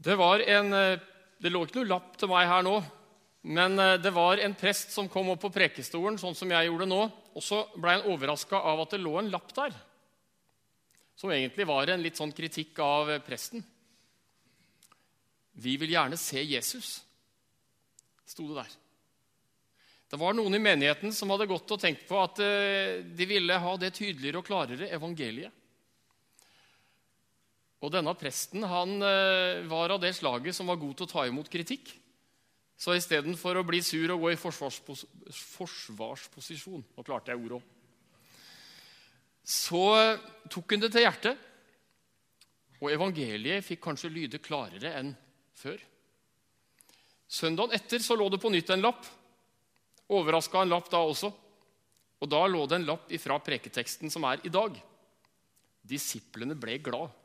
Det var en eh, Det lå ikke noe lapp til meg her nå, men eh, det var en prest som kom opp på prekestolen, sånn som jeg gjorde nå, og så ble han overraska av at det lå en lapp der, som egentlig var en litt sånn kritikk av eh, presten. Vi vil gjerne se Jesus, sto det der. Det var noen i menigheten som hadde gått og tenkt på at de ville ha det tydeligere og klarere evangeliet. Og denne presten han eh, var av det slaget som var god til å ta imot kritikk. Så istedenfor å bli sur og gå i forsvarspos forsvarsposisjon Nå klarte jeg ordet òg. Så eh, tok hun det til hjertet. Og evangeliet fikk kanskje lyde klarere enn før. Søndagen etter så lå det på nytt en lapp. Overraska en lapp da også. Og da lå det en lapp ifra preketeksten som er i dag. Disiplene ble glad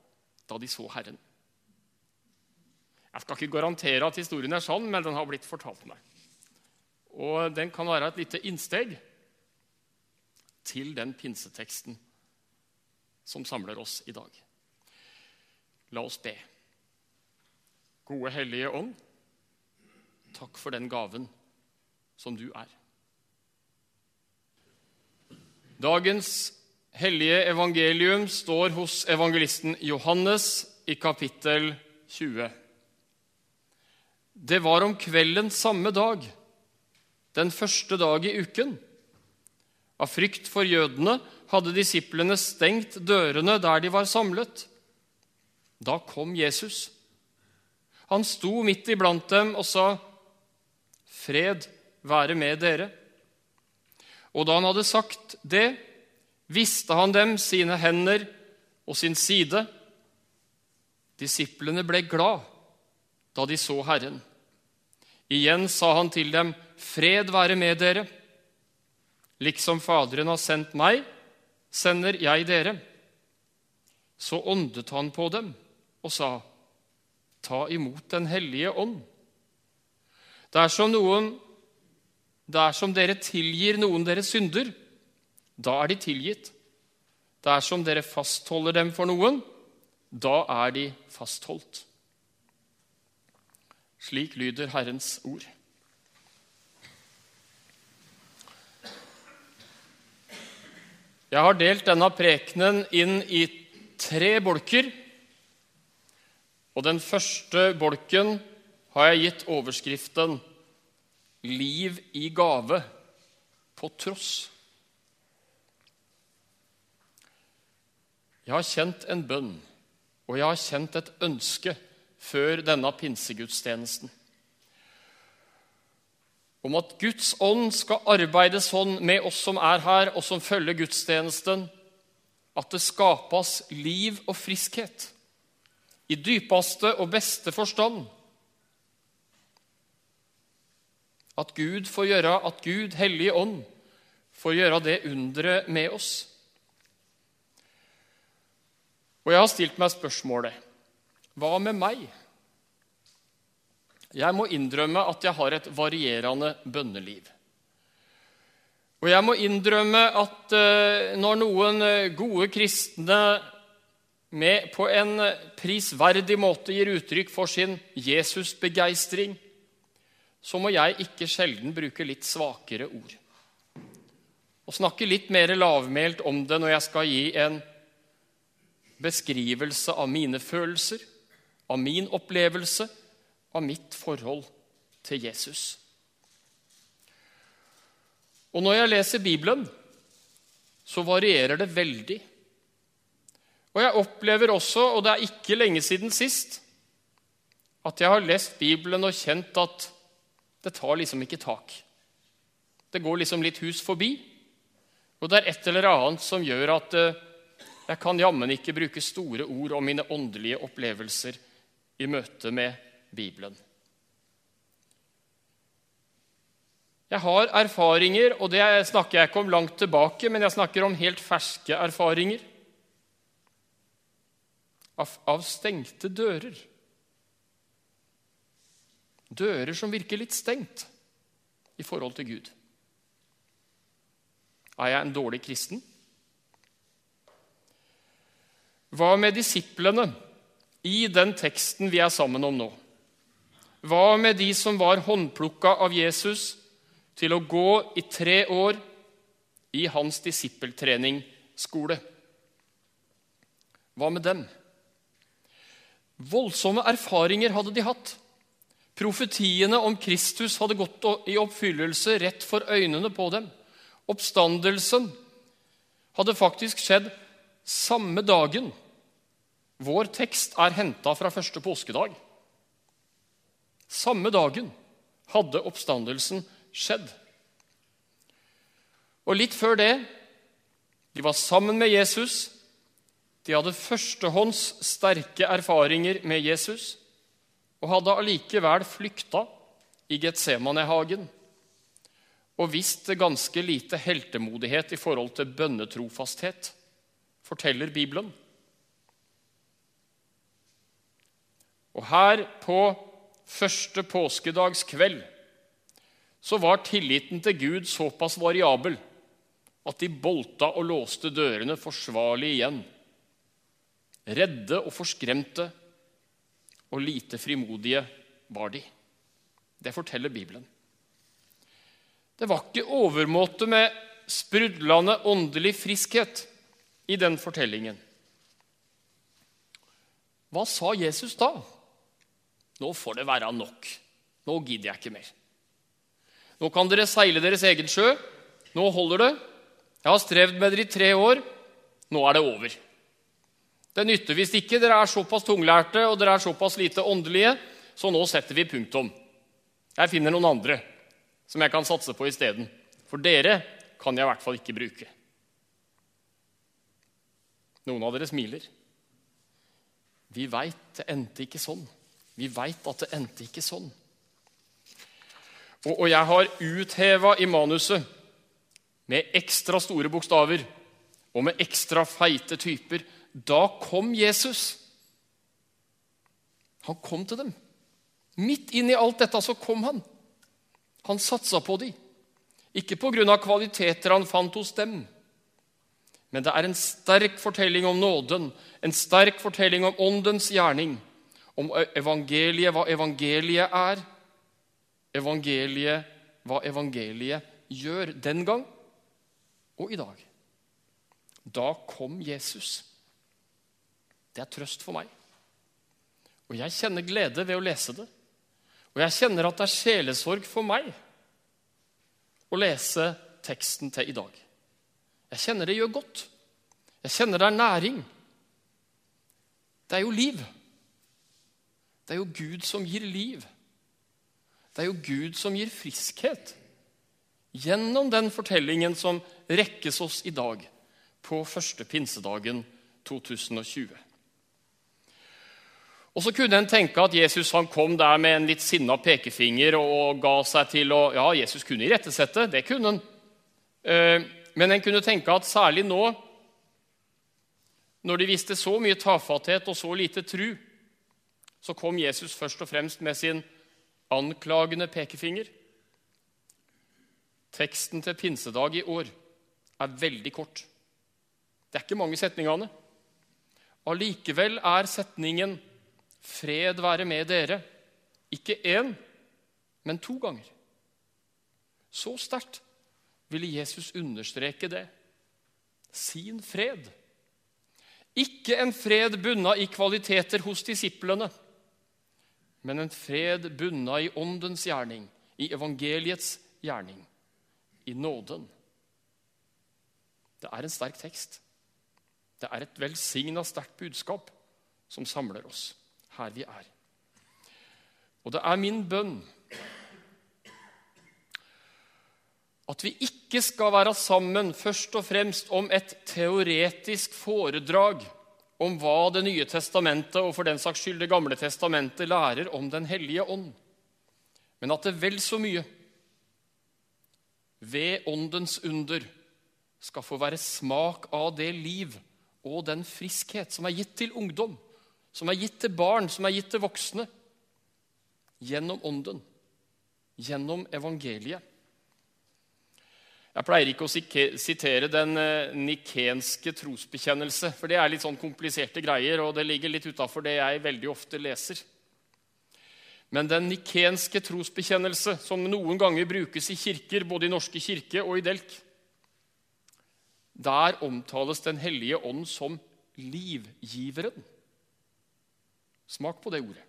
da de så Herren. Jeg skal ikke garantere at historien er sann, men den har blitt fortalt meg. Og den kan være et lite innsteg til den pinseteksten som samler oss i dag. La oss be. Gode Hellige Ånd, takk for den gaven som du er. Dagens hellige evangelium står hos evangelisten Johannes i kapittel 20. Det var om kvelden samme dag, den første dag i uken. Av frykt for jødene hadde disiplene stengt dørene der de var samlet. Da kom Jesus. Han sto midt iblant dem og sa, 'Fred være med dere.' Og da han hadde sagt det, visste han dem sine hender og sin side. Disiplene ble glad da de så Herren. Igjen sa han til dem, 'Fred være med dere.' Liksom Faderen har sendt meg, sender jeg dere. Så åndet han på dem og sa, 'Ta imot Den hellige ånd.' Dersom, noen, dersom dere tilgir noen deres synder, da er de tilgitt. Dersom dere fastholder dem for noen, da er de fastholdt. Slik lyder Herrens ord. Jeg har delt denne prekenen inn i tre bolker. Og den første bolken har jeg gitt overskriften 'Liv i gave på tross'. Jeg har kjent en bønn, og jeg har kjent et ønske før denne pinsegudstjenesten om at Guds ånd skal arbeide sånn med oss som er her, og som følger gudstjenesten, at det skapes liv og friskhet i dypeste og beste forstand. At Gud får gjøre, at Gud, Hellige Ånd, får gjøre det underet med oss. Og jeg har stilt meg spørsmålet hva med meg? Jeg må innrømme at jeg har et varierende bønneliv. Og jeg må innrømme at uh, når noen eh, gode kristne med, på en prisverdig måte gir uttrykk for sin Jesusbegeistring, så må jeg ikke sjelden bruke litt svakere ord. Og snakke litt mer lavmælt om det når jeg skal gi en beskrivelse av mine følelser, av min opplevelse, av mitt forhold til Jesus. Og når jeg leser Bibelen, så varierer det veldig. Og jeg opplever også, og det er ikke lenge siden sist, at jeg har lest Bibelen og kjent at det tar liksom ikke tak. Det går liksom litt hus forbi, og det er et eller annet som gjør at eh, jeg kan jammen ikke bruke store ord om mine åndelige opplevelser i møte med Bibelen. Jeg har erfaringer, og det snakker jeg ikke om langt tilbake, men jeg snakker om helt ferske erfaringer. Av, av stengte dører. Dører som virker litt stengt i forhold til Gud. Er jeg en dårlig kristen? Hva med disiplene i den teksten vi er sammen om nå? Hva med de som var håndplukka av Jesus til å gå i tre år i hans disippeltreningsskole? Hva med dem? Voldsomme erfaringer hadde de hatt. Profetiene om Kristus hadde gått i oppfyllelse rett for øynene på dem. Oppstandelsen hadde faktisk skjedd samme dagen. Vår tekst er henta fra første påskedag. Samme dagen hadde oppstandelsen skjedd. Og litt før det De var sammen med Jesus. De hadde førstehånds sterke erfaringer med Jesus og hadde allikevel flykta i Getsemanehagen og vist ganske lite heltemodighet i forhold til bønnetrofasthet, forteller Bibelen. Og her på første påskedagskveld så var tilliten til Gud såpass variabel at de bolta og låste dørene forsvarlig igjen. Redde og forskremte og lite frimodige var de. Det forteller Bibelen. Det var ikke overmåte med sprudlende åndelig friskhet i den fortellingen. Hva sa Jesus da? Nå får det være nok. Nå gidder jeg ikke mer. Nå kan dere seile deres egen sjø. Nå holder det. Jeg har strevd med dere i tre år. Nå er det over. Det nytter hvis ikke dere er såpass tunglærte og dere er såpass lite åndelige, så nå setter vi punktum. Jeg finner noen andre som jeg kan satse på isteden. For dere kan jeg i hvert fall ikke bruke. Noen av dere smiler. Vi veit det endte ikke sånn. Vi veit at det endte ikke sånn. Og, og jeg har utheva i manuset med ekstra store bokstaver og med ekstra feite typer Da kom Jesus. Han kom til dem. Midt inn i alt dette så kom han. Han satsa på dem. Ikke pga. kvaliteter han fant hos dem. Men det er en sterk fortelling om nåden, en sterk fortelling om åndens gjerning om evangeliet, hva evangeliet er, evangeliet, hva evangeliet gjør den gang og i dag. Da kom Jesus. Det er trøst for meg. Og jeg kjenner glede ved å lese det. Og jeg kjenner at det er sjelesorg for meg å lese teksten til i dag. Jeg kjenner det gjør godt. Jeg kjenner det er næring. Det er jo liv. Det er jo Gud som gir liv. Det er jo Gud som gir friskhet. Gjennom den fortellingen som rekkes oss i dag, på første pinsedagen 2020. Og Så kunne en tenke at Jesus han kom der med en litt sinna pekefinger og ga seg til å Ja, Jesus kunne irettesette, det kunne han. Men en kunne tenke at særlig nå, når de viste så mye tafatthet og så lite tru, så kom Jesus først og fremst med sin anklagende pekefinger. Teksten til pinsedag i år er veldig kort. Det er ikke mange setningene. Allikevel er setningen 'Fred være med dere' ikke én, men to ganger. Så sterkt ville Jesus understreke det. Sin fred. Ikke en fred bunna i kvaliteter hos disiplene men en fred bunna i åndens gjerning, i evangeliets gjerning, i nåden. Det er en sterk tekst. Det er et velsigna sterkt budskap som samler oss her vi er. Og det er min bønn at vi ikke skal være sammen først og fremst om et teoretisk foredrag om hva Det nye testamentet og for den saks skyld Det gamle testamentet lærer om Den hellige ånd, men at det vel så mye ved Åndens under skal få være smak av det liv og den friskhet som er gitt til ungdom, som er gitt til barn, som er gitt til voksne, gjennom Ånden, gjennom evangeliet. Jeg pleier ikke å sitere den eh, nikenske trosbekjennelse, for det er litt sånn kompliserte greier, og det ligger litt utafor det jeg veldig ofte leser. Men den nikenske trosbekjennelse, som noen ganger brukes i kirker, både i Norske kirke og i Delk, der omtales Den hellige ånd som livgiveren. Smak på det ordet.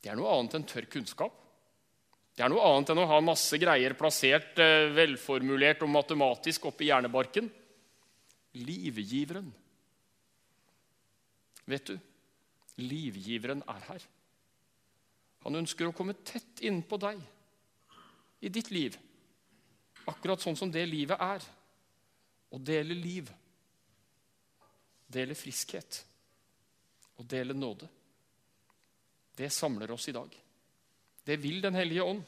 Det er noe annet enn tørr kunnskap. Det er noe annet enn å ha masse greier plassert eh, velformulert og matematisk oppi hjernebarken. Livgiveren. Vet du, livgiveren er her. Han ønsker å komme tett innpå deg i ditt liv, akkurat sånn som det livet er. Å dele liv, dele friskhet og dele nåde. Det samler oss i dag. Det vil Den hellige ånd.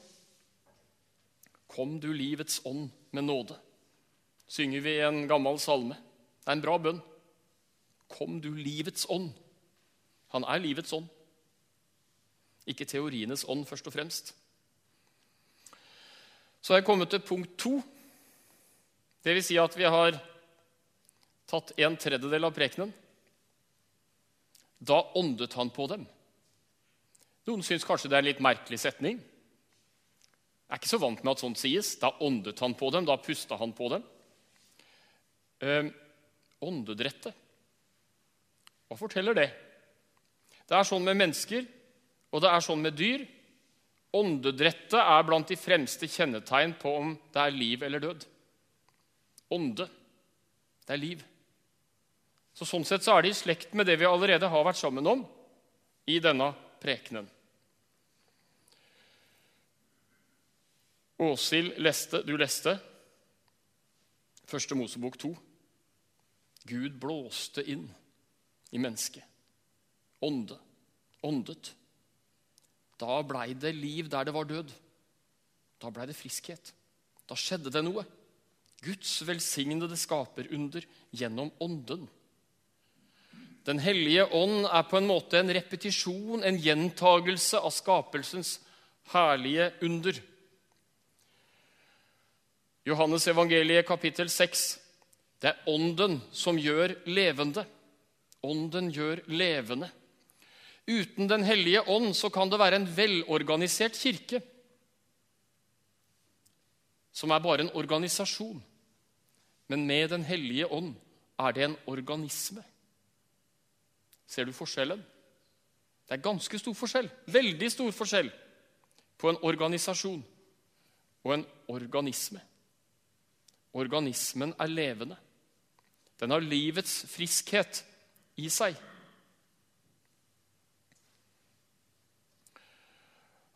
Kom du livets ånd med nåde, synger vi i en gammel salme. Det er en bra bønn. Kom du livets ånd. Han er livets ånd. Ikke teorienes ånd, først og fremst. Så har jeg kommet til punkt to. Det vil si at vi har tatt en tredjedel av prekenen. Da åndet han på dem. Noen syns kanskje det er en litt merkelig setning. Jeg er ikke så vant med at sånt sies. Da åndet han på dem, da pusta han på dem. Eh, åndedrette. Hva forteller det? Det er sånn med mennesker, og det er sånn med dyr. Åndedrettet er blant de fremste kjennetegn på om det er liv eller død. Ånde. Det er liv. Så Sånn sett så er det i slekt med det vi allerede har vært sammen om i denne prekenen. Åshild leste, du leste Første Mosebok 2. Gud blåste inn i mennesket. Ånde. Åndet. Da blei det liv der det var død. Da blei det friskhet. Da skjedde det noe. Guds velsignede skaperunder gjennom Ånden. Den hellige ånd er på en måte en repetisjon, en gjentagelse av skapelsens herlige under. Johannes evangeliet kapittel 6. Det er Ånden som gjør levende. Ånden gjør levende. Uten Den hellige ånd så kan det være en velorganisert kirke som er bare en organisasjon. Men med Den hellige ånd er det en organisme. Ser du forskjellen? Det er ganske stor forskjell, veldig stor forskjell, på en organisasjon og en organisme. Organismen er levende. Den har livets friskhet i seg.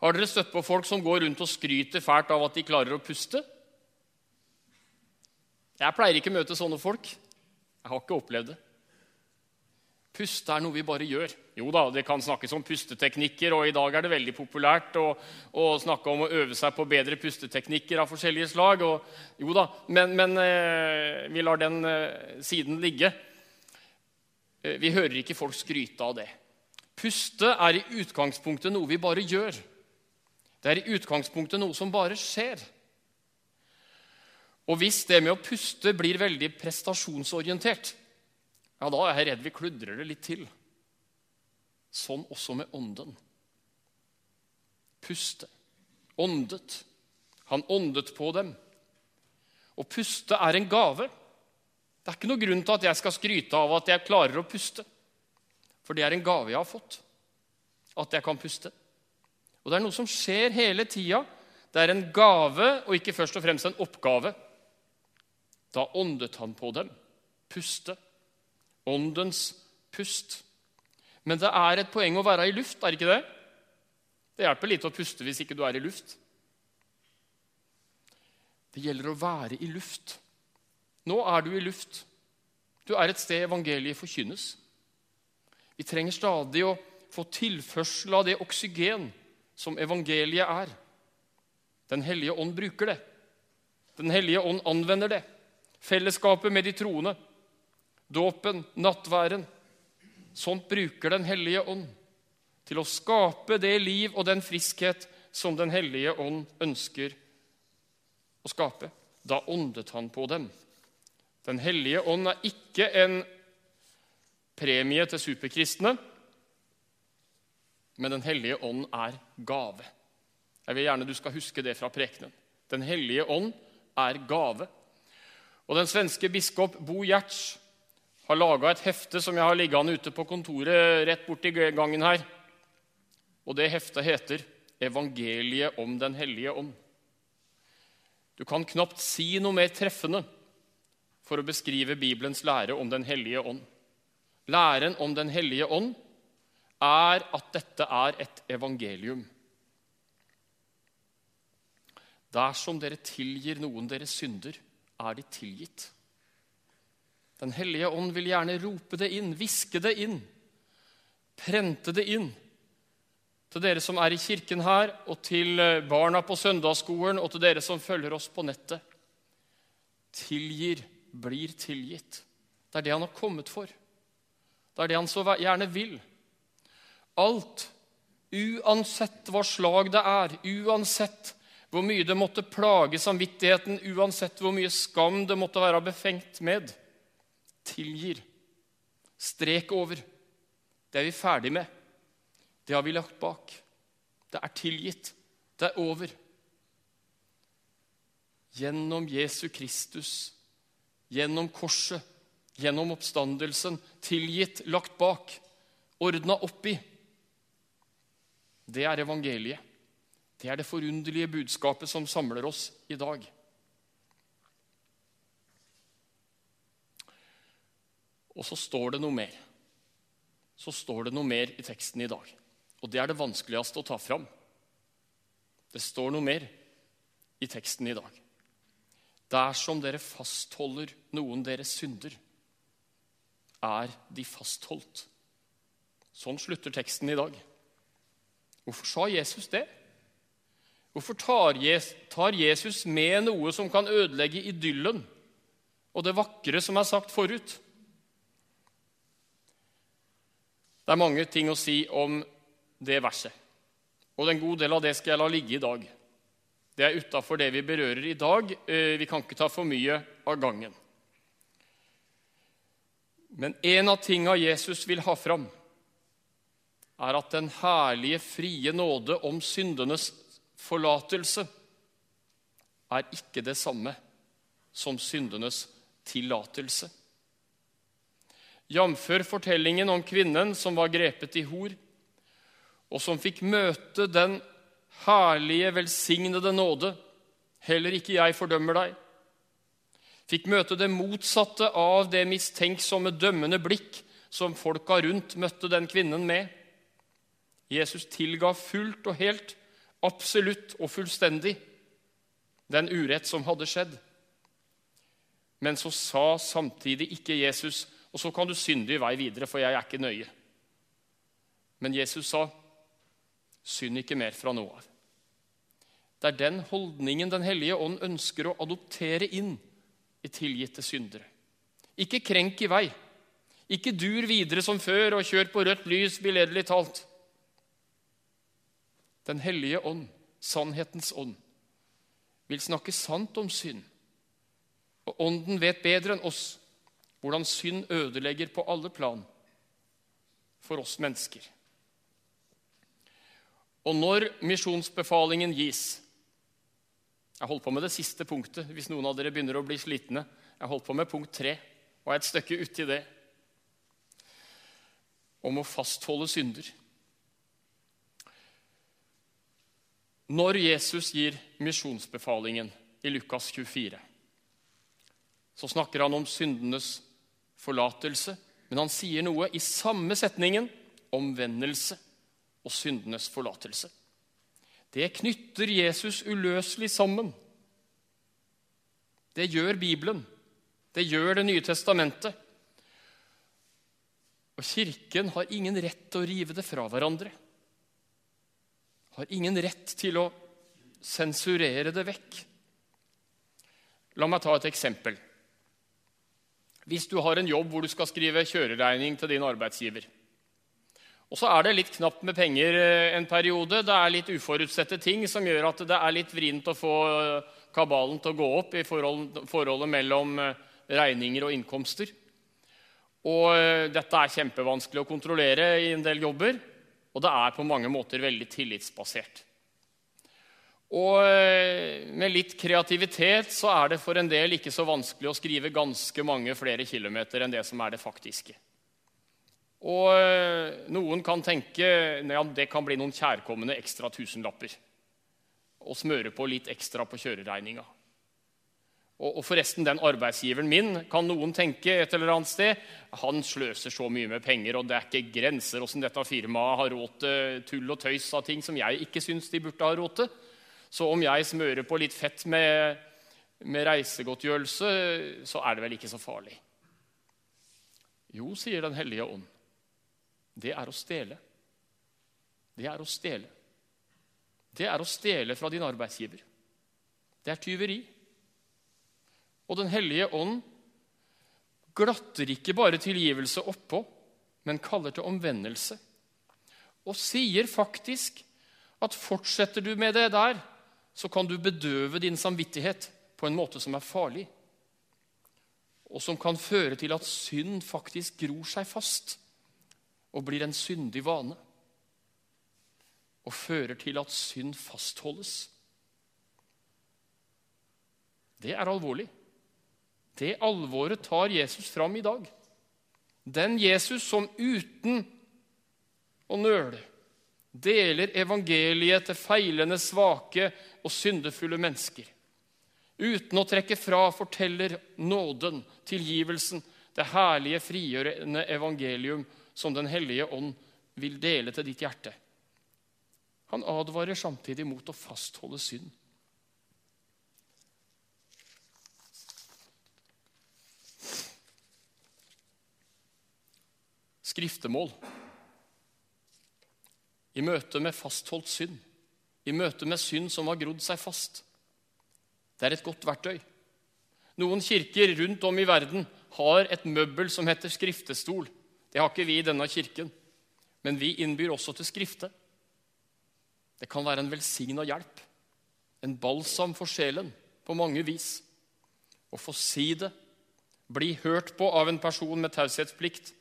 Har dere støtt på folk som går rundt og skryter fælt av at de klarer å puste? Jeg pleier ikke å møte sånne folk. Jeg har ikke opplevd det. Puste er noe vi bare gjør. Jo da, det kan snakkes om pusteteknikker, og i dag er det veldig populært å, å snakke om å øve seg på bedre pusteteknikker av forskjellige slag. Og, jo da, Men, men eh, vi lar den eh, siden ligge. Eh, vi hører ikke folk skryte av det. Puste er i utgangspunktet noe vi bare gjør. Det er i utgangspunktet noe som bare skjer. Og hvis det med å puste blir veldig prestasjonsorientert, ja, da er jeg redd vi kludrer det litt til. Sånn også med ånden. Puste. Åndet. Han åndet på dem. Å puste er en gave. Det er ikke noe grunn til at jeg skal skryte av at jeg klarer å puste. For det er en gave jeg har fått. At jeg kan puste. Og det er noe som skjer hele tida. Det er en gave og ikke først og fremst en oppgave. Da åndet han på dem. Puste. Åndens pust. Men det er et poeng å være i luft, er det ikke det? Det hjelper litt å puste hvis ikke du er i luft. Det gjelder å være i luft. Nå er du i luft. Du er et sted evangeliet forkynnes. Vi trenger stadig å få tilførsel av det oksygen som evangeliet er. Den hellige ånd bruker det. Den hellige ånd anvender det. Fellesskapet med de troende dåpen, nattværen. Sånt bruker Den hellige ånd til å skape det liv og den friskhet som Den hellige ånd ønsker å skape. Da åndet han på dem. Den hellige ånd er ikke en premie til superkristne, men Den hellige ånd er gave. Jeg vil gjerne du skal huske det fra prekenen. Den hellige ånd er gave. Og Den svenske biskop Bo Giertz har laga et hefte som jeg har liggende ute på kontoret rett borti gangen her. Og Det heftet heter 'Evangeliet om Den hellige ånd'. Du kan knapt si noe mer treffende for å beskrive Bibelens lære om Den hellige ånd. Læren om Den hellige ånd er at dette er et evangelium. Dersom dere tilgir noen deres synder, er de tilgitt. Den hellige ånd vil gjerne rope det inn, hviske det inn, prente det inn. Til dere som er i kirken her, og til eh, barna på søndagsskolen, og til dere som følger oss på nettet. Tilgir, blir tilgitt. Det er det han har kommet for. Det er det han så gjerne vil. Alt, uansett hva slag det er, uansett hvor mye det måtte plage samvittigheten, uansett hvor mye skam det måtte være befengt med, tilgir. Strek over. Det er vi ferdig med. Det har vi lagt bak. Det er tilgitt. Det er over. Gjennom Jesu Kristus, gjennom korset, gjennom oppstandelsen, tilgitt, lagt bak, ordna opp i. Det er evangeliet. Det er det forunderlige budskapet som samler oss i dag. Og så står det noe mer. Så står det noe mer i teksten i dag. Og det er det vanskeligste å ta fram. Det står noe mer i teksten i dag. Dersom dere fastholder noen deres synder, er de fastholdt. Sånn slutter teksten i dag. Hvorfor sa Jesus det? Hvorfor tar Jesus med noe som kan ødelegge idyllen og det vakre som er sagt forut? Det er mange ting å si om det verset, og en god del av det skal jeg la ligge i dag. Det er utafor det vi berører i dag. Eh, vi kan ikke ta for mye av gangen. Men en av tinga Jesus vil ha fram, er at den herlige, frie nåde om syndenes forlatelse er ikke det samme som syndenes tillatelse. Jf. fortellingen om kvinnen som var grepet i hor, og som fikk møte den herlige, velsignede nåde. Heller ikke jeg fordømmer deg. Fikk møte det motsatte av det mistenksomme, dømmende blikk som folka rundt møtte den kvinnen med. Jesus tilga fullt og helt absolutt og fullstendig den urett som hadde skjedd. Men så sa samtidig ikke Jesus Og så kan du synde i vei videre, for jeg er ikke nøye. Men Jesus sa, 'Synd ikke mer fra nå av'. Det er den holdningen Den hellige ånd ønsker å adoptere inn i tilgitte syndere. Ikke krenk i vei. Ikke dur videre som før og kjør på rødt lys, billedlig talt. Den hellige ånd, sannhetens ånd, vil snakke sant om synd. Og Ånden vet bedre enn oss hvordan synd ødelegger på alle plan for oss mennesker. Og når misjonsbefalingen gis Jeg holdt på med det siste punktet hvis noen av dere begynner å bli slitne. Jeg holdt på med punkt tre og er et stykke uti det. Om å fastholde synder. Når Jesus gir misjonsbefalingen i Lukas 24, så snakker han om syndenes forlatelse, men han sier noe i samme setningen omvendelse og syndenes forlatelse. Det knytter Jesus uløselig sammen. Det gjør Bibelen. Det gjør Det nye testamentet. Og Kirken har ingen rett til å rive det fra hverandre har ingen rett til å sensurere det vekk. La meg ta et eksempel. Hvis du har en jobb hvor du skal skrive kjøreregning til din arbeidsgiver, og så er det litt knapt med penger eh, en periode, det er litt uforutsette ting som gjør at det er litt vrient å få, kabalen til å gå opp i forhold, forholdet mellom eh, regninger og innkomster. Og eh, dette er kjempevanskelig å kontrollere i en del jobber, og det er på mange måter veldig tillitsbasert. Og eh, med litt kreativitet så er det for en del ikke så vanskelig å skrive ganske mange flere kilometer enn det som er det faktiske. Og eh, noen kan tenke ja, det kan bli noen kjærkomne ekstra tusenlapper. Og smøre på litt ekstra på kjøreregninga. Og, og forresten, den arbeidsgiveren min, kan noen tenke et eller annet sted, han sløser så mye med penger, og det er ikke grenser åssen dette firmaet har råd til tull og tøys av ting som jeg ikke syns de burde ha råd til. Så om jeg smører på litt fett med, med reisegodtgjørelse, så er det vel ikke så farlig. Jo, sier Den hellige ånd det er å stjele. Det er å stjele. Det er å stjele fra din arbeidsgiver. Det er tyveri. Og Den hellige ånd glatter ikke bare tilgivelse oppå, men kaller til omvendelse. Og sier faktisk at fortsetter du med det der, så kan du bedøve din samvittighet på en måte som er farlig, og som kan føre til at synd faktisk gror seg fast og blir en syndig vane. Og fører til at synd fastholdes. Det er alvorlig. Det alvoret tar Jesus fram i dag. Den Jesus som uten å nøle deler evangeliet til feilende, svake og syndefulle mennesker. Uten å trekke fra forteller nåden, tilgivelsen, det herlige, frigjørende evangelium som Den hellige ånd vil dele til ditt hjerte. Han advarer samtidig mot å fastholde synd. Skriftemål. I møte med fastholdt synd, i møte med synd som har grodd seg fast. Det er et godt verktøy. Noen kirker rundt om i verden har et møbel som heter skriftestol. Det har ikke vi i denne kirken, men vi innbyr også til Skrifte. Det kan være en velsigna hjelp, en balsam for sjelen på mange vis. Å få si det, bli hørt på av en person med taushetsplikt,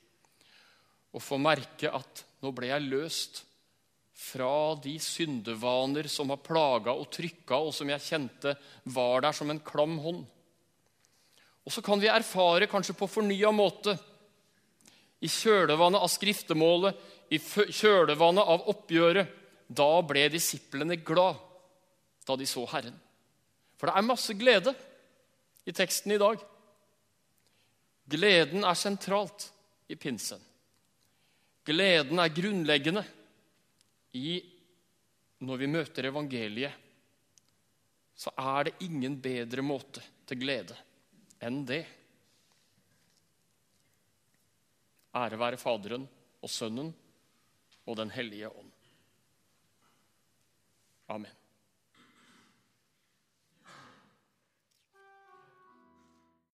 og få merke at nå ble jeg løst fra de syndevaner som har plaga og trykka, og som jeg kjente var der som en klam hånd. Og så kan vi erfare, kanskje på fornya måte, i kjølvannet av skriftemålet, i kjølvannet av oppgjøret, da ble disiplene glad da de så Herren. For det er masse glede i teksten i dag. Gleden er sentralt i pinsen. Gleden er grunnleggende i når vi møter evangeliet. Så er det ingen bedre måte til glede enn det. Ære være Faderen og Sønnen og Den hellige ånd. Amen.